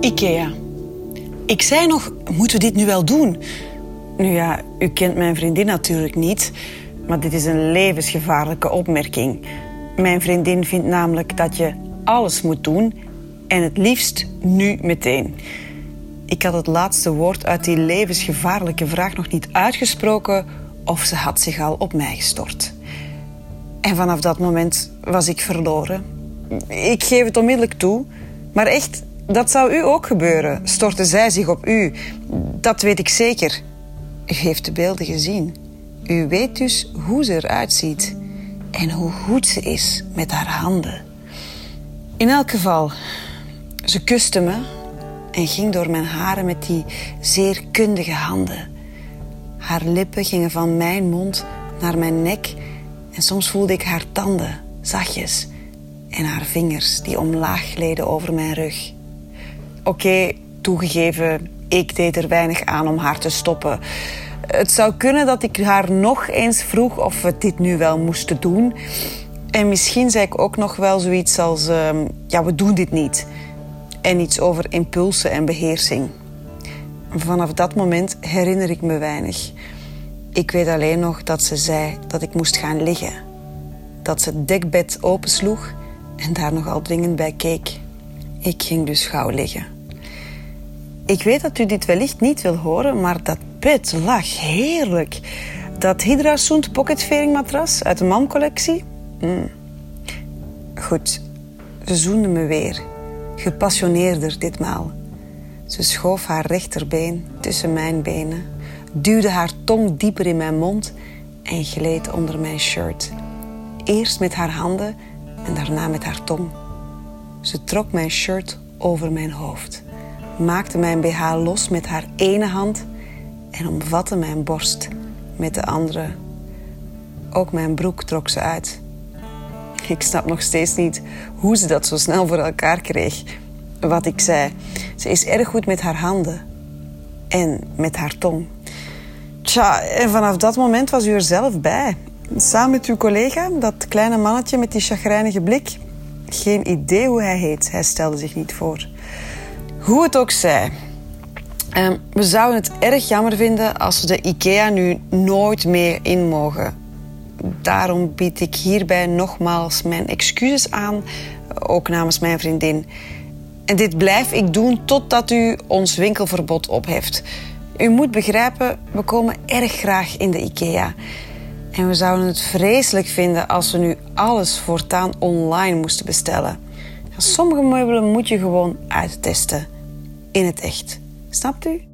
IKEA. Ik zei nog, moeten we dit nu wel doen? Nu ja, u kent mijn vriendin natuurlijk niet, maar dit is een levensgevaarlijke opmerking. Mijn vriendin vindt namelijk dat je alles moet doen en het liefst nu meteen. Ik had het laatste woord uit die levensgevaarlijke vraag nog niet uitgesproken of ze had zich al op mij gestort. En vanaf dat moment was ik verloren. Ik geef het onmiddellijk toe, maar echt, dat zou u ook gebeuren. Stortte zij zich op u. Dat weet ik zeker. U heeft de beelden gezien. U weet dus hoe ze eruit ziet en hoe goed ze is met haar handen. In elk geval, ze kuste me en ging door mijn haren met die zeer kundige handen. Haar lippen gingen van mijn mond naar mijn nek en soms voelde ik haar tanden, zachtjes, en haar vingers die omlaag gleden over mijn rug. Oké, toegegeven, ik deed er weinig aan om haar te stoppen. Het zou kunnen dat ik haar nog eens vroeg of we dit nu wel moesten doen. En misschien zei ik ook nog wel zoiets als: uh, ja, we doen dit niet. En iets over impulsen en beheersing. Vanaf dat moment herinner ik me weinig. Ik weet alleen nog dat ze zei dat ik moest gaan liggen. Dat ze het dekbed opensloeg en daar nogal dringend bij keek. Ik ging dus gauw liggen. Ik weet dat u dit wellicht niet wil horen, maar dat bed lag heerlijk. Dat Hydra Soend Pocket matras uit de MAM-collectie. Mm. Goed, ze zoende me weer. Gepassioneerder ditmaal. Ze schoof haar rechterbeen tussen mijn benen, duwde haar tong dieper in mijn mond en gleed onder mijn shirt. Eerst met haar handen en daarna met haar tong. Ze trok mijn shirt over mijn hoofd, maakte mijn BH los met haar ene hand en omvatte mijn borst met de andere. Ook mijn broek trok ze uit. Ik snap nog steeds niet hoe ze dat zo snel voor elkaar kreeg. Wat ik zei, ze is erg goed met haar handen en met haar tong. Tja, en vanaf dat moment was u er zelf bij. Samen met uw collega, dat kleine mannetje met die chagrijnige blik. Geen idee hoe hij heet, hij stelde zich niet voor. Hoe het ook zij, ehm, we zouden het erg jammer vinden als we de IKEA nu nooit meer in mogen. Daarom bied ik hierbij nogmaals mijn excuses aan, ook namens mijn vriendin. En dit blijf ik doen totdat u ons winkelverbod opheft. U moet begrijpen, we komen erg graag in de IKEA. En we zouden het vreselijk vinden als we nu alles voortaan online moesten bestellen. Sommige meubelen moet je gewoon uittesten. In het echt. Snapt u?